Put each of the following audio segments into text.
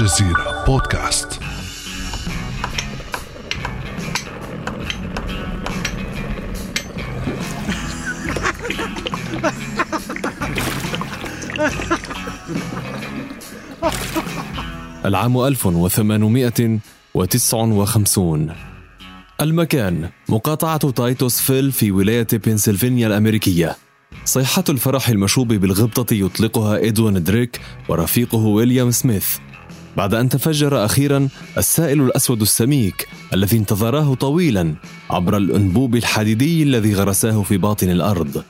الجزيرة بودكاست. العام 1859 المكان مقاطعة تايتوسفيل في ولاية بنسلفانيا الأمريكية. صيحة الفرح المشوب بالغبطة يطلقها إدوين دريك ورفيقه ويليام سميث. بعد أن تفجر أخيرا السائل الأسود السميك الذي انتظراه طويلا عبر الأنبوب الحديدي الذي غرساه في باطن الأرض.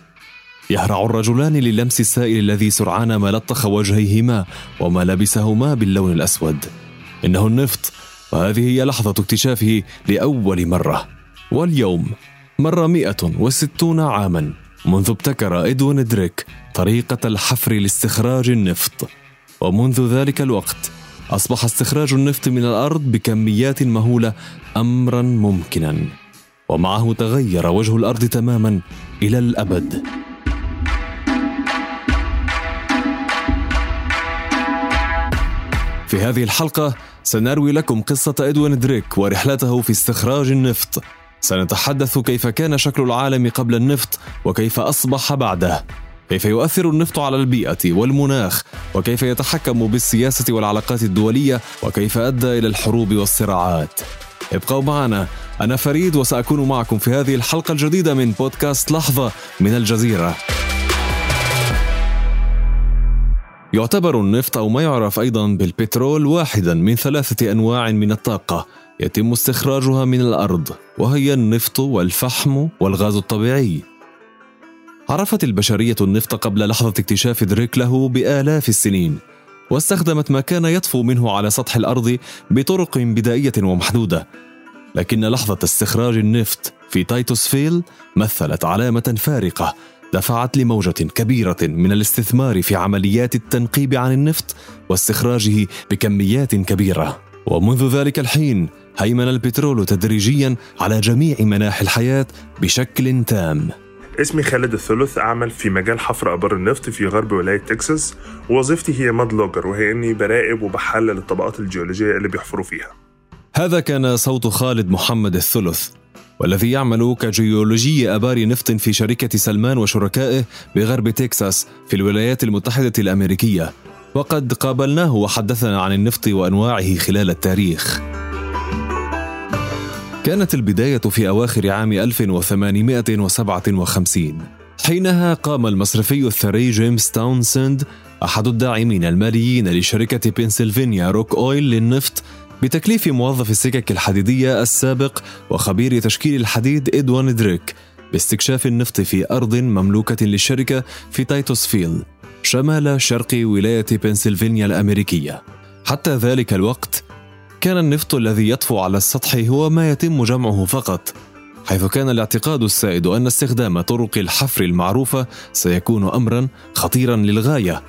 يهرع الرجلان للمس السائل الذي سرعان ما لطخ وجهيهما وملابسهما باللون الأسود. إنه النفط وهذه هي لحظة اكتشافه لأول مرة. واليوم مر 160 عاما منذ ابتكر إدوين دريك طريقة الحفر لاستخراج النفط. ومنذ ذلك الوقت أصبح استخراج النفط من الأرض بكميات مهولة أمرا ممكنا ومعه تغير وجه الأرض تماما إلى الأبد. في هذه الحلقة سنروي لكم قصة إدوين دريك ورحلته في استخراج النفط. سنتحدث كيف كان شكل العالم قبل النفط وكيف أصبح بعده. كيف يؤثر النفط على البيئة والمناخ؟ وكيف يتحكم بالسياسة والعلاقات الدولية؟ وكيف أدى إلى الحروب والصراعات؟ ابقوا معنا. أنا فريد وسأكون معكم في هذه الحلقة الجديدة من بودكاست لحظة من الجزيرة. يعتبر النفط أو ما يعرف أيضا بالبترول واحدا من ثلاثة أنواع من الطاقة يتم استخراجها من الأرض وهي النفط والفحم والغاز الطبيعي. عرفت البشرية النفط قبل لحظة اكتشاف دريك له بآلاف السنين واستخدمت ما كان يطفو منه على سطح الأرض بطرق بدائية ومحدودة. لكن لحظة استخراج النفط في تايتوسفيل مثلت علامة فارقة دفعت لموجة كبيرة من الاستثمار في عمليات التنقيب عن النفط واستخراجه بكميات كبيرة. ومنذ ذلك الحين هيمن البترول تدريجيا على جميع مناحي الحياة بشكل تام. اسمي خالد الثلث أعمل في مجال حفر آبار النفط في غرب ولاية تكساس. ووظيفتي هي mud logger وهي إني براقب وبحلل الطبقات الجيولوجية اللي بيحفروا فيها. هذا كان صوت خالد محمد الثلث والذي يعمل كجيولوجي آبار نفط في شركة سلمان وشركائه بغرب تكساس في الولايات المتحدة الأمريكية. وقد قابلناه وحدثنا عن النفط وأنواعه خلال التاريخ. كانت البداية في أواخر عام 1857 حينها قام المصرفي الثري جيمس تاونسند أحد الداعمين الماليين لشركة بنسلفانيا روك أويل للنفط بتكليف موظف السكك الحديدية السابق وخبير تشكيل الحديد إدوين دريك باستكشاف النفط في أرض مملوكة للشركة في تايتوسفيل شمال شرق ولاية بنسلفانيا الأمريكية. حتى ذلك الوقت كان النفط الذي يطفو على السطح هو ما يتم جمعه فقط حيث كان الاعتقاد السائد أن استخدام طرق الحفر المعروفة سيكون امرا خطيرا للغاية.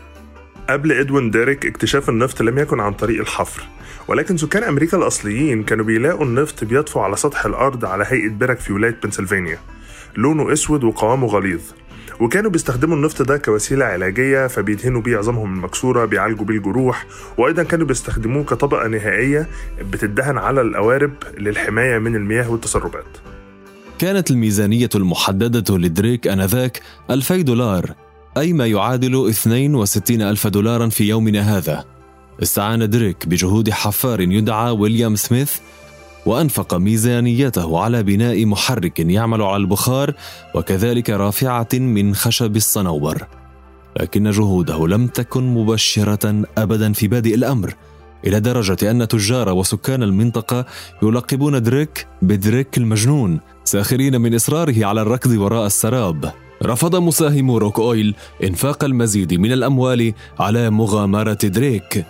قبل إدوين ديريك اكتشاف النفط لم يكن عن طريق الحفر ولكن سكان أمريكا الأصليين كانوا بيلاقوا النفط بيطفو على سطح الأرض على هيئة برك في ولاية بنسلفانيا. لونه أسود وقوامه غليظ. وكانوا بيستخدموا النفط ده كوسيلة علاجية فبيدهنوا بيه عظامهم المكسورة بيعالجوا بيه الجروح وأيضا كانوا بيستخدموه كطبقة نهائية بتدهن على القوارب للحماية من المياه والتسربات. كانت الميزانية المحددة لدريك آنذاك ألفي دولار أي ما يعادل 62 ألف دولارا في يومنا هذا. استعان دريك بجهود حفار يدعى ويليام سميث وأنفق ميزانيته على بناء محرك يعمل على البخار وكذلك رافعة من خشب الصنوبر. لكن جهوده لم تكن مبشرة أبدا في بادئ الأمر إلى درجة أن تجار وسكان المنطقة يلقبون دريك بدريك المجنون ساخرين من إصراره على الركض وراء السراب. رفض مساهم روك أويل إنفاق المزيد من الأموال على مغامرة دريك.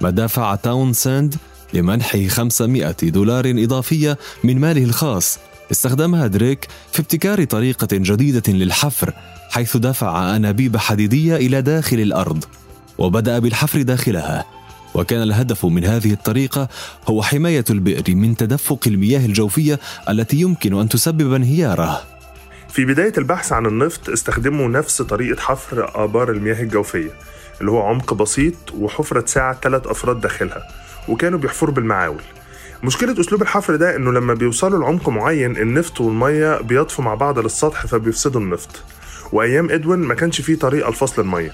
ما دفع تاونسند لمنح 500 دولار إضافية من ماله الخاص. استخدمها دريك في ابتكار طريقة جديدة للحفر حيث دفع أنابيب حديدية إلى داخل الأرض وبدأ بالحفر داخلها. وكان الهدف من هذه الطريقة هو حماية البئر من تدفق المياه الجوفية التي يمكن أن تسبب انهياره. في بداية البحث عن النفط استخدموا نفس طريقة حفر آبار المياه الجوفية اللي هو عمق بسيط وحفرة تساعد ثلاث أفراد داخلها. وكانوا بيحفروا بالمعاول. مشكلة أسلوب الحفر ده إنه لما بيوصلوا لعمق معين النفط والمية بيطفوا مع بعض للسطح فبيفسدوا النفط. وأيام إدوين ما كانش فيه طريقة لفصل المية.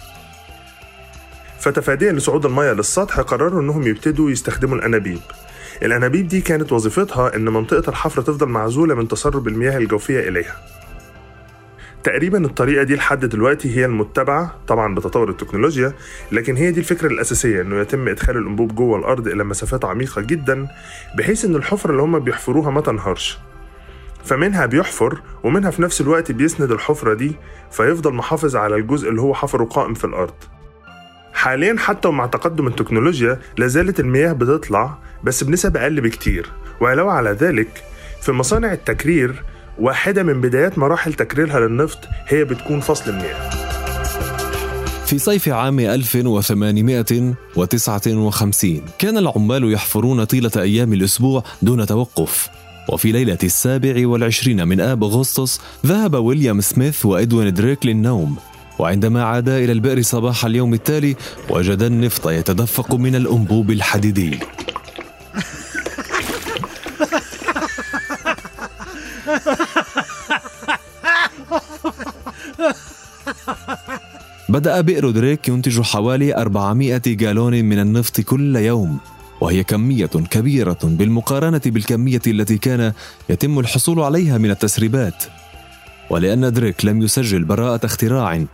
فتفاديا لصعود المية للسطح قرروا إنهم يبتدوا يستخدموا الأنابيب. الأنابيب دي كانت وظيفتها إن منطقة الحفر تفضل معزولة من تسرب المياه الجوفية إليها. تقريبا الطريقة دي لحد دلوقتي هي المتبعة طبعا بتطور التكنولوجيا لكن هي دي الفكرة الأساسية إنه يتم إدخال الأنبوب جوه الأرض إلى مسافات عميقة جدا بحيث إن الحفرة اللي هم بيحفروها ما تنهارش. فمنها بيحفر ومنها في نفس الوقت بيسند الحفرة دي فيفضل محافظ على الجزء اللي هو حفره قائم في الأرض. حاليا حتى ومع تقدم التكنولوجيا لازالت المياه بتطلع بس بنسب أقل بكتير. وعلاوة على ذلك في مصانع التكرير واحدة من بدايات مراحل تكريرها للنفط هي بتكون فصل المياه. في صيف عام 1859 كان العمال يحفرون طيلة أيام الأسبوع دون توقف. وفي ليلة السابع والعشرين من آب أغسطس ذهب ويليام سميث وإدوين دريك للنوم. وعندما عادا إلى البئر صباح اليوم التالي وجد النفط يتدفق من الأنبوب الحديدي. بدأ بئر دريك ينتج حوالي 400 جالون من النفط كل يوم وهي كمية كبيرة بالمقارنة بالكمية التي كان يتم الحصول عليها من التسريبات. ولأن دريك لم يسجل براءة اختراع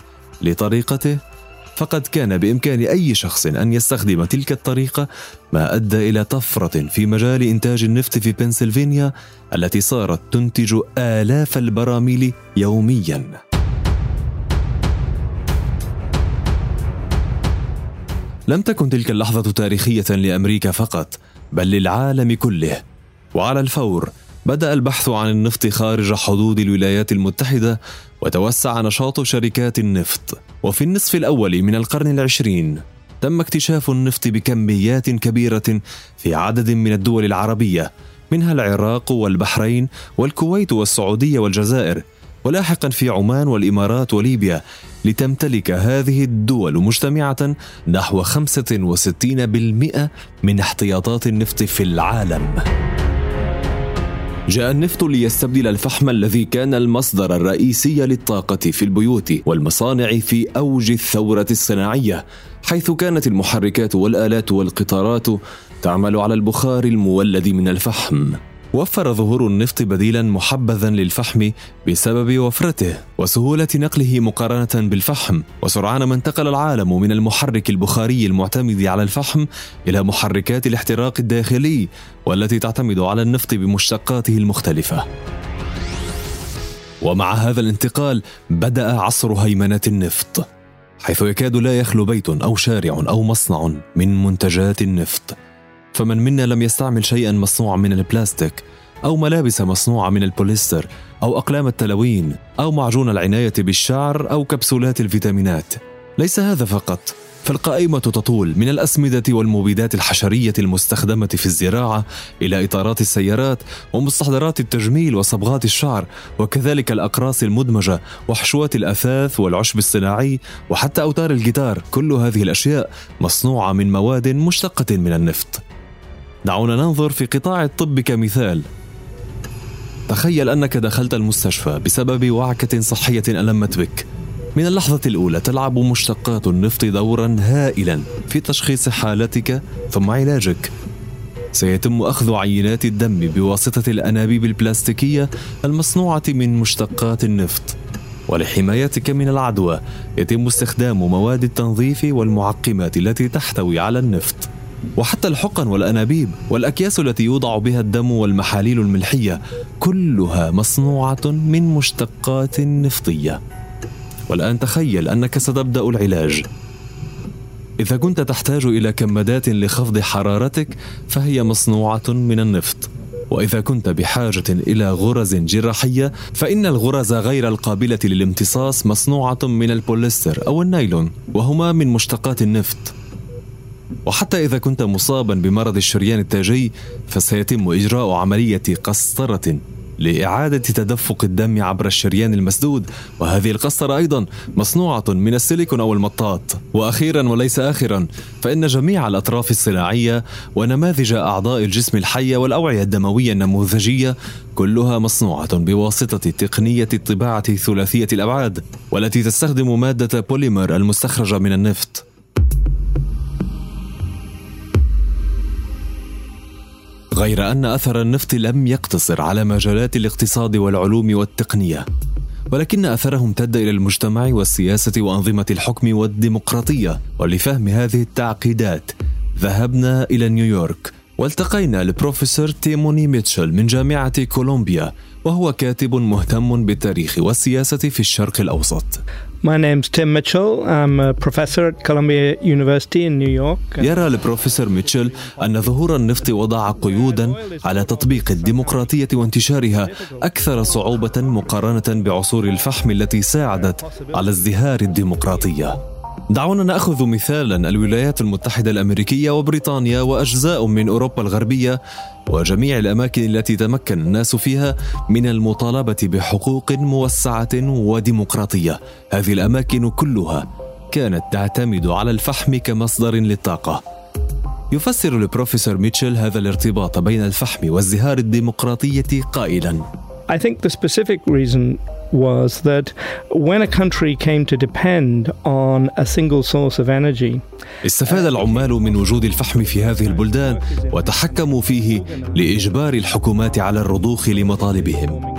لطريقته فقد كان بإمكان أي شخص أن يستخدم تلك الطريقة ما أدى إلى طفرة في مجال إنتاج النفط في بنسلفانيا التي صارت تنتج آلاف البراميل يومياً. لم تكن تلك اللحظة تاريخية لأمريكا فقط بل للعالم كله. وعلى الفور بدأ البحث عن النفط خارج حدود الولايات المتحدة وتوسع نشاط شركات النفط. وفي النصف الأول من القرن العشرين تم اكتشاف النفط بكميات كبيرة في عدد من الدول العربية منها العراق والبحرين والكويت والسعودية والجزائر. ولاحقا في عمان والإمارات وليبيا لتمتلك هذه الدول مجتمعة نحو 65% من احتياطات النفط في العالم. جاء النفط ليستبدل الفحم الذي كان المصدر الرئيسي للطاقة في البيوت والمصانع في أوج الثورة الصناعية، حيث كانت المحركات والآلات والقطارات تعمل على البخار المولد من الفحم. وفر ظهور النفط بديلا محبذا للفحم بسبب وفرته وسهولة نقله مقارنة بالفحم وسرعان ما انتقل العالم من المحرك البخاري المعتمد على الفحم إلى محركات الاحتراق الداخلي والتي تعتمد على النفط بمشتقاته المختلفة. ومع هذا الانتقال بدأ عصر هيمنة النفط حيث يكاد لا يخلو بيت أو شارع أو مصنع من منتجات النفط. فمن منا لم يستعمل شيئا مصنوعا من البلاستيك أو ملابس مصنوعة من البوليستر أو أقلام التلوين أو معجون العناية بالشعر أو كبسولات الفيتامينات. ليس هذا فقط فالقائمة تطول من الأسمدة والمبيدات الحشرية المستخدمة في الزراعة إلى إطارات السيارات ومستحضرات التجميل وصبغات الشعر وكذلك الأقراص المدمجة وحشوات الأثاث والعشب الصناعي وحتى أوتار الجيتار. كل هذه الأشياء مصنوعة من مواد مشتقة من النفط. دعونا ننظر في قطاع الطب كمثال. تخيل أنك دخلت المستشفى بسبب وعكة صحية ألمت بك. من اللحظة الأولى تلعب مشتقات النفط دورا هائلا في تشخيص حالتك ثم علاجك. سيتم أخذ عينات الدم بواسطة الأنابيب البلاستيكية المصنوعة من مشتقات النفط. ولحمايتك من العدوى يتم استخدام مواد التنظيف والمعقمات التي تحتوي على النفط. وحتى الحقن والأنابيب والأكياس التي يوضع بها الدم والمحاليل الملحية كلها مصنوعة من مشتقات نفطية. والآن تخيل أنك ستبدأ العلاج. إذا كنت تحتاج إلى كمادات لخفض حرارتك فهي مصنوعة من النفط. وإذا كنت بحاجة إلى غرز جراحية فإن الغرز غير القابلة للامتصاص مصنوعة من البوليستر أو النايلون وهما من مشتقات النفط. وحتى إذا كنت مصابا بمرض الشريان التاجي فسيتم إجراء عملية قسطرة لإعادة تدفق الدم عبر الشريان المسدود. وهذه القسطرة أيضا مصنوعة من السيليكون أو المطاط. وأخيرا وليس آخرا فإن جميع الأطراف الصناعية ونماذج أعضاء الجسم الحية والأوعية الدموية النموذجية كلها مصنوعة بواسطة تقنية الطباعة ثلاثية الأبعاد والتي تستخدم مادة بوليمر المستخرجة من النفط. غير أن أثر النفط لم يقتصر على مجالات الاقتصاد والعلوم والتقنية ولكن أثره امتد إلى المجتمع والسياسة وأنظمة الحكم والديمقراطية. ولفهم هذه التعقيدات ذهبنا إلى نيويورك والتقينا البروفيسور تيموثي ميتشل من جامعة كولومبيا وهو كاتب مهتم بالتاريخ والسياسة في الشرق الأوسط. My name's Tim Mitchell. I'm a professor at Columbia University in New York. يرى البروفيسور ميتشل أن ظهور النفط وضع قيودا على تطبيق الديمقراطية وانتشارها أكثر صعوبة مقارنة بعصور الفحم التي ساعدت على ازدهار الديمقراطية. دعونا نأخذ مثالا الولايات المتحدة الأمريكية وبريطانيا وأجزاء من أوروبا الغربية وجميع الأماكن التي تمكن الناس فيها من المطالبة بحقوق موسعة وديمقراطية. هذه الأماكن كلها كانت تعتمد على الفحم كمصدر للطاقة. يفسر البروفيسور ميتشل هذا الارتباط بين الفحم وازدهار الديمقراطية قائلا. I think the specific reason was that when a country came to depend on a single source of energy استفاد العمال من وجود الفحم في هذه البلدان وتحكموا فيه لإجبار الحكومات على الرضوخ لمطالبهم.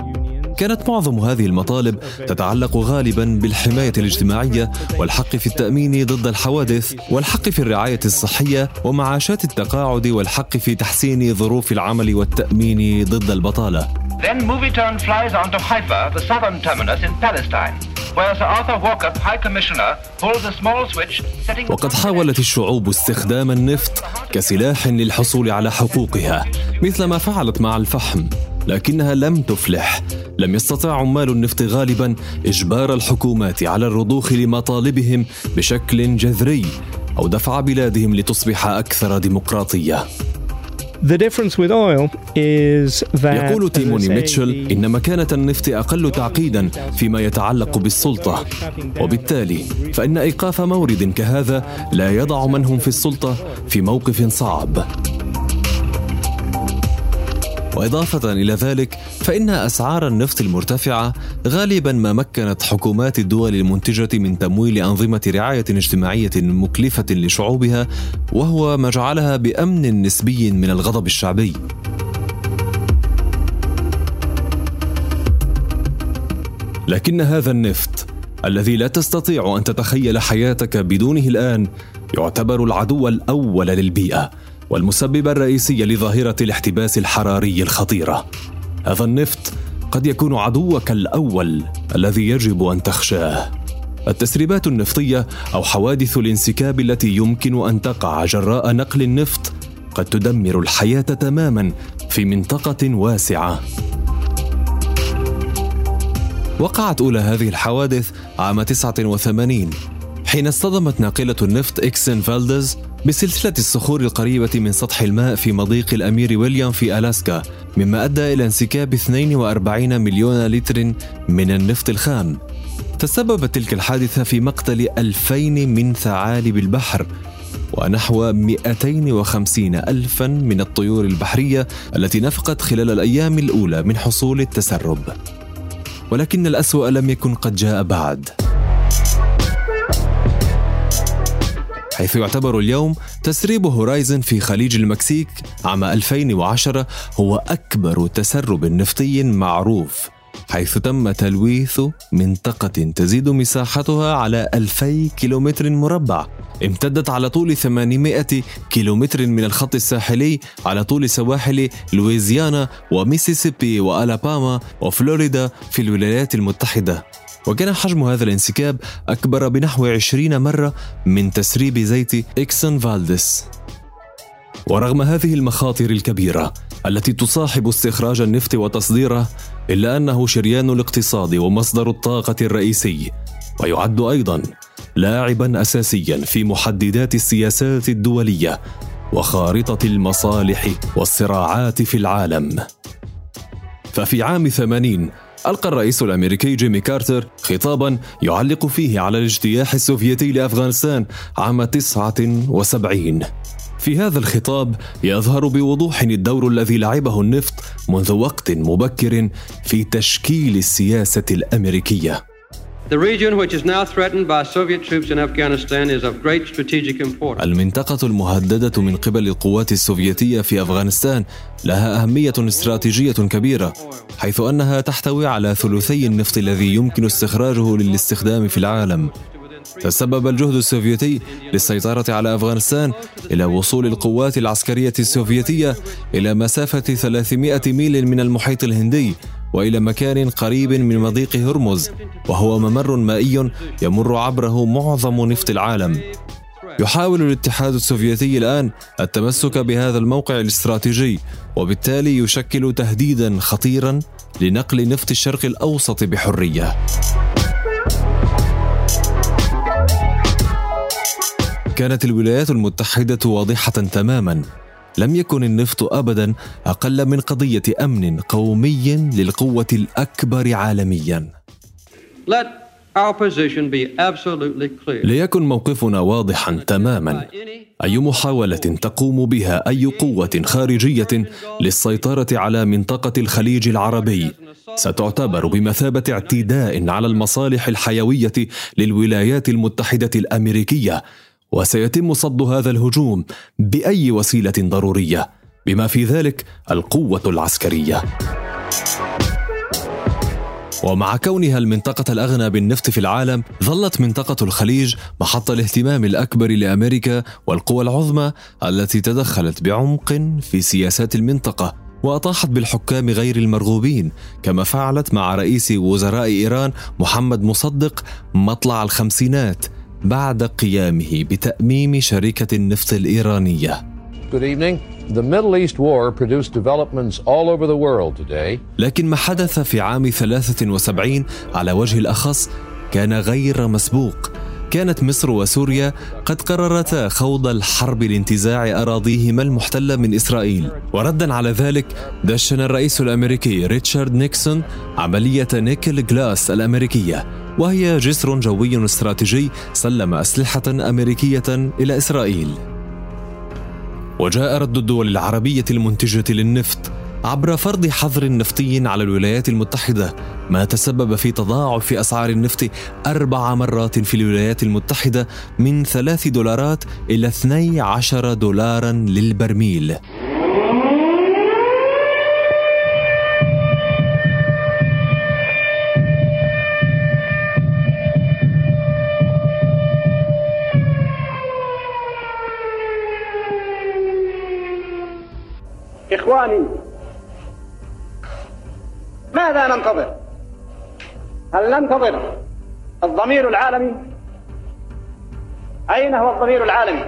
كانت معظم هذه المطالب تتعلق غالبا بالحماية الاجتماعية والحق في التأمين ضد الحوادث والحق في الرعاية الصحية ومعاشات التقاعد والحق في تحسين ظروف العمل والتأمين ضد البطالة. Then movie turn flies on to Haifa, the southern terminus in Palestine, وقد حاولت الشعوب استخدام النفط كسلاح للحصول على حقوقها مثل ما فعلت مع الفحم لكنها لم تفلح. لم يستطع عمال النفط غالبا إجبار الحكومات على الرضوخ لمطالبهم بشكل جذري أو دفع بلادهم لتصبح أكثر ديمقراطية. يقول تيموني ميتشل إن مكانة النفط أقل تعقيدا فيما يتعلق بالسلطة. وبالتالي فإن إيقاف مورد كهذا لا يضع من هم في السلطة في موقف صعب. وإضافة إلى ذلك فإن أسعار النفط المرتفعة غالبا ما مكنت حكومات الدول المنتجة من تمويل أنظمة رعاية اجتماعية مكلفة لشعوبها وهو ما جعلها بأمن نسبي من الغضب الشعبي. لكن هذا النفط الذي لا تستطيع أن تتخيل حياتك بدونه الآن يعتبر العدو الأول للبيئة. والمسبب الرئيسي لظاهرة الاحتباس الحراري الخطيرة. هذا النفط قد يكون عدوك الأول الذي يجب أن تخشاه. التسريبات النفطية أو حوادث الانسكاب التي يمكن أن تقع جراء نقل النفط قد تدمر الحياة تماما في منطقة واسعة. وقعت أولى هذه الحوادث عام 89 حين اصطدمت ناقلة النفط إكسن فالدز بسلسلة الصخور القريبة من سطح الماء في مضيق الأمير ويليام في ألاسكا مما أدى إلى انسكاب 42 مليون لتر من النفط الخام. تسببت تلك الحادثة في مقتل 2000 من ثعالب البحر ونحو 250 ألفا من الطيور البحرية التي نفقت خلال الأيام الأولى من حصول التسرب. ولكن الأسوأ لم يكن قد جاء بعد. حيث يعتبر اليوم تسريب هورايزن في خليج المكسيك عام 2010 هو أكبر تسرب نفطي معروف حيث تم تلويث منطقة تزيد مساحتها على 2000 كيلومتر مربع. امتدت على طول 800 كيلومتر من الخط الساحلي على طول سواحل لويزيانا وميسيسيبي وألاباما وفلوريدا في الولايات المتحدة. وكان حجم هذا الانسكاب أكبر بنحو 20 مرة من تسريب زيت إكسون فالديس. ورغم هذه المخاطر الكبيرة التي تصاحب استخراج النفط وتصديره إلا أنه شريان الاقتصاد ومصدر الطاقة الرئيسي ويعد أيضا لاعبا أساسيا في محددات السياسات الدولية وخارطة المصالح والصراعات في العالم. ففي عام 80 ألقى الرئيس الأمريكي جيمي كارتر خطابا يعلق فيه على الاجتياح السوفيتي لأفغانستان عام 79 في هذا الخطاب يظهر بوضوح الدور الذي لعبه النفط منذ وقت مبكر في تشكيل السياسة الأمريكية. المنطقة المهددة من قبل القوات السوفيتية في أفغانستان لها أهمية استراتيجية كبيرة حيث أنها تحتوي على ثلثي النفط الذي يمكن استخراجه للاستخدام في العالم. تسبب الجهد السوفيتي للسيطرة على أفغانستان إلى وصول القوات العسكرية السوفيتية إلى مسافة 300 ميل من المحيط الهندي وإلى مكان قريب من مضيق هرمز وهو ممر مائي يمر عبره معظم نفط العالم. يحاول الاتحاد السوفيتي الآن التمسك بهذا الموقع الاستراتيجي وبالتالي يشكل تهديدا خطيرا لنقل نفط الشرق الأوسط بحرية. كانت الولايات المتحدة واضحة تماما لم يكن النفط ابدا أقل من قضية أمن قومي للقوة الأكبر عالميا. ليكن موقفنا واضحا تماما. أي محاولة تقوم بها أي قوة خارجية للسيطرة على منطقة الخليج العربي ستعتبر بمثابة اعتداء على المصالح الحيوية للولايات المتحدة الأمريكية. وسيتم صد هذا الهجوم بأي وسيلة ضرورية بما في ذلك القوة العسكرية. ومع كونها المنطقة الأغنى بالنفط في العالم، ظلت منطقة الخليج محط الاهتمام الأكبر لأمريكا والقوى العظمى التي تدخلت بعمق في سياسات المنطقة، وأطاحت بالحكام غير المرغوبين، كما فعلت مع رئيس وزراء إيران محمد مصدق مطلع الخمسينات، بعد قيامه بتأميم شركة النفط الإيرانية. Good evening. The Middle East War produced developments all over the world today. لكن ما حدث في عام 73 على وجه الأخص كان غير مسبوق كانت مصر وسوريا قد قررتا خوض الحرب لانتزاع أراضيهما المحتلة من إسرائيل وردا على ذلك دشن الرئيس الأمريكي ريتشارد نيكسون عملية نيكل جراس الأمريكية وهي جسر جوي استراتيجي سلم أسلحة أمريكية إلى إسرائيل. وجاء رد الدول العربية المنتجة للنفط عبر فرض حظر نفطي على الولايات المتحدة ما تسبب في تضاعف أسعار النفط أربع مرات في الولايات المتحدة من ثلاث دولارات إلى 12 دولارا للبرميل. إخواني ماذا ننتظر؟ هل ننتظر الضمير العالمي؟ أين هو الضمير العالمي؟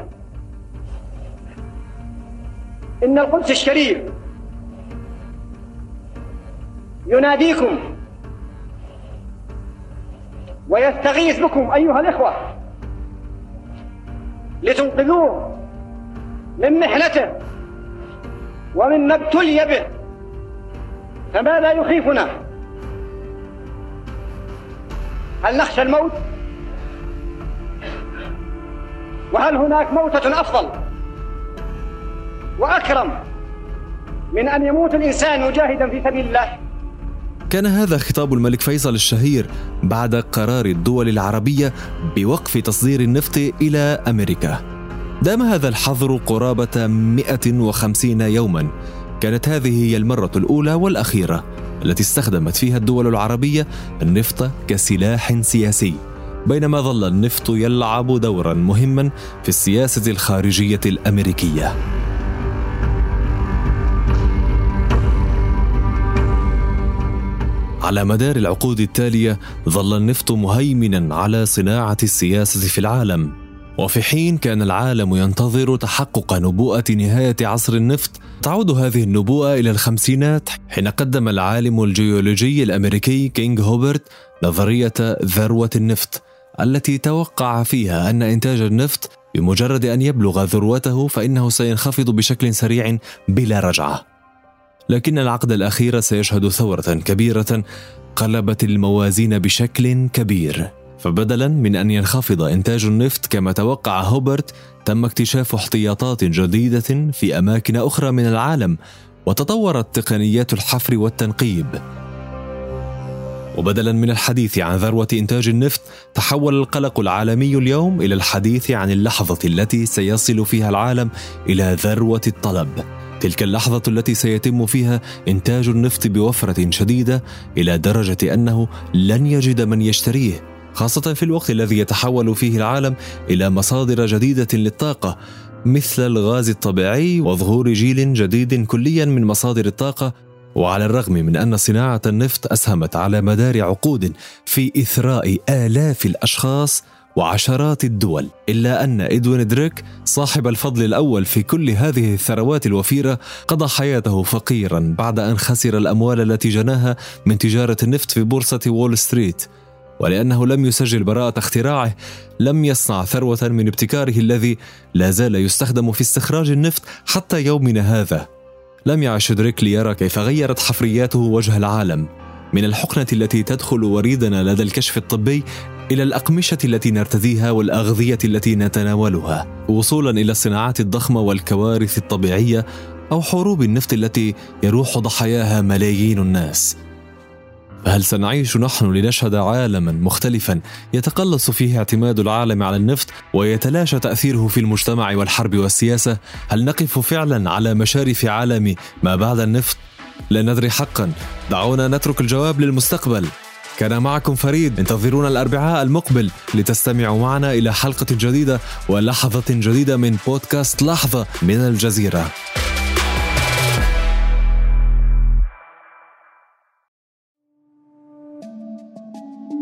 إن القدس الشريف يناديكم ويستغيث بكم أيها الإخوة لتنقذوه من محنته ومما ابتلي به. فماذا يخيفنا؟ هل نخشى الموت؟ وهل هناك موتة أفضل؟ وأكرم من أن يموت الإنسان مجاهدا في سبيل الله. كان هذا خطاب الملك فيصل الشهير بعد قرار الدول العربية بوقف تصدير النفط إلى أمريكا. دام هذا الحظر قرابة 150 يوما كانت هذه هي المرة الأولى والأخيرة التي استخدمت فيها الدول العربية النفط كسلاح سياسي بينما ظل النفط يلعب دورا مهما في السياسة الخارجية الأمريكية. على مدار العقود التالية ظل النفط مهيمنا على صناعة السياسة في العالم. وفي حين كان العالم ينتظر تحقق نبوءة نهاية عصر النفط تعود هذه النبوءة إلى الخمسينات حين قدم العالم الجيولوجي الأمريكي كينغ هوبرت نظرية ذروة النفط التي توقع فيها أن إنتاج النفط بمجرد أن يبلغ ذروته فإنه سينخفض بشكل سريع بلا رجعة. لكن العقد الأخير سيشهد ثورة كبيرة قلبت الموازين بشكل كبير. فبدلا من أن ينخفض إنتاج النفط كما توقع هوبرت تم اكتشاف احتياطات جديدة في أماكن أخرى من العالم وتطورت تقنيات الحفر والتنقيب. وبدلا من الحديث عن ذروة إنتاج النفط تحول القلق العالمي اليوم إلى الحديث عن اللحظة التي سيصل فيها العالم إلى ذروة الطلب. تلك اللحظة التي سيتم فيها إنتاج النفط بوفرة شديدة إلى درجة أنه لن يجد من يشتريه. خاصة في الوقت الذي يتحول فيه العالم إلى مصادر جديدة للطاقة مثل الغاز الطبيعي وظهور جيل جديد كليا من مصادر الطاقة. وعلى الرغم من أن صناعة النفط أسهمت على مدار عقود في إثراء آلاف الأشخاص وعشرات الدول إلا أن إدوين دريك صاحب الفضل الأول في كل هذه الثروات الوفيرة قضى حياته فقيرا بعد أن خسر الأموال التي جناها من تجارة النفط في بورصة وول ستريت. ولأنه لم يسجل براءة اختراعه لم يصنع ثروة من ابتكاره الذي لا زال يستخدم في استخراج النفط حتى يومنا هذا. لم يعش دريك ليرى كيف غيرت حفرياته وجه العالم. من الحقنة التي تدخل وريدنا لدى الكشف الطبي إلى الأقمشة التي نرتديها والأغذية التي نتناولها. وصولا إلى الصناعات الضخمة والكوارث الطبيعية أو حروب النفط التي يروح ضحاياها ملايين الناس. فهل سنعيش نحن لنشهد عالما مختلفا يتقلص فيه اعتماد العالم على النفط ويتلاشى تأثيره في المجتمع والحرب والسياسة؟ هل نقف فعلا على مشارف عالم ما بعد النفط؟ لا ندري حقا، دعونا نترك الجواب للمستقبل. كان معكم فريد انتظرونا الأربعاء المقبل لتستمعوا معنا إلى حلقة جديدة ولحظة جديدة من بودكاست لحظة من الجزيرة.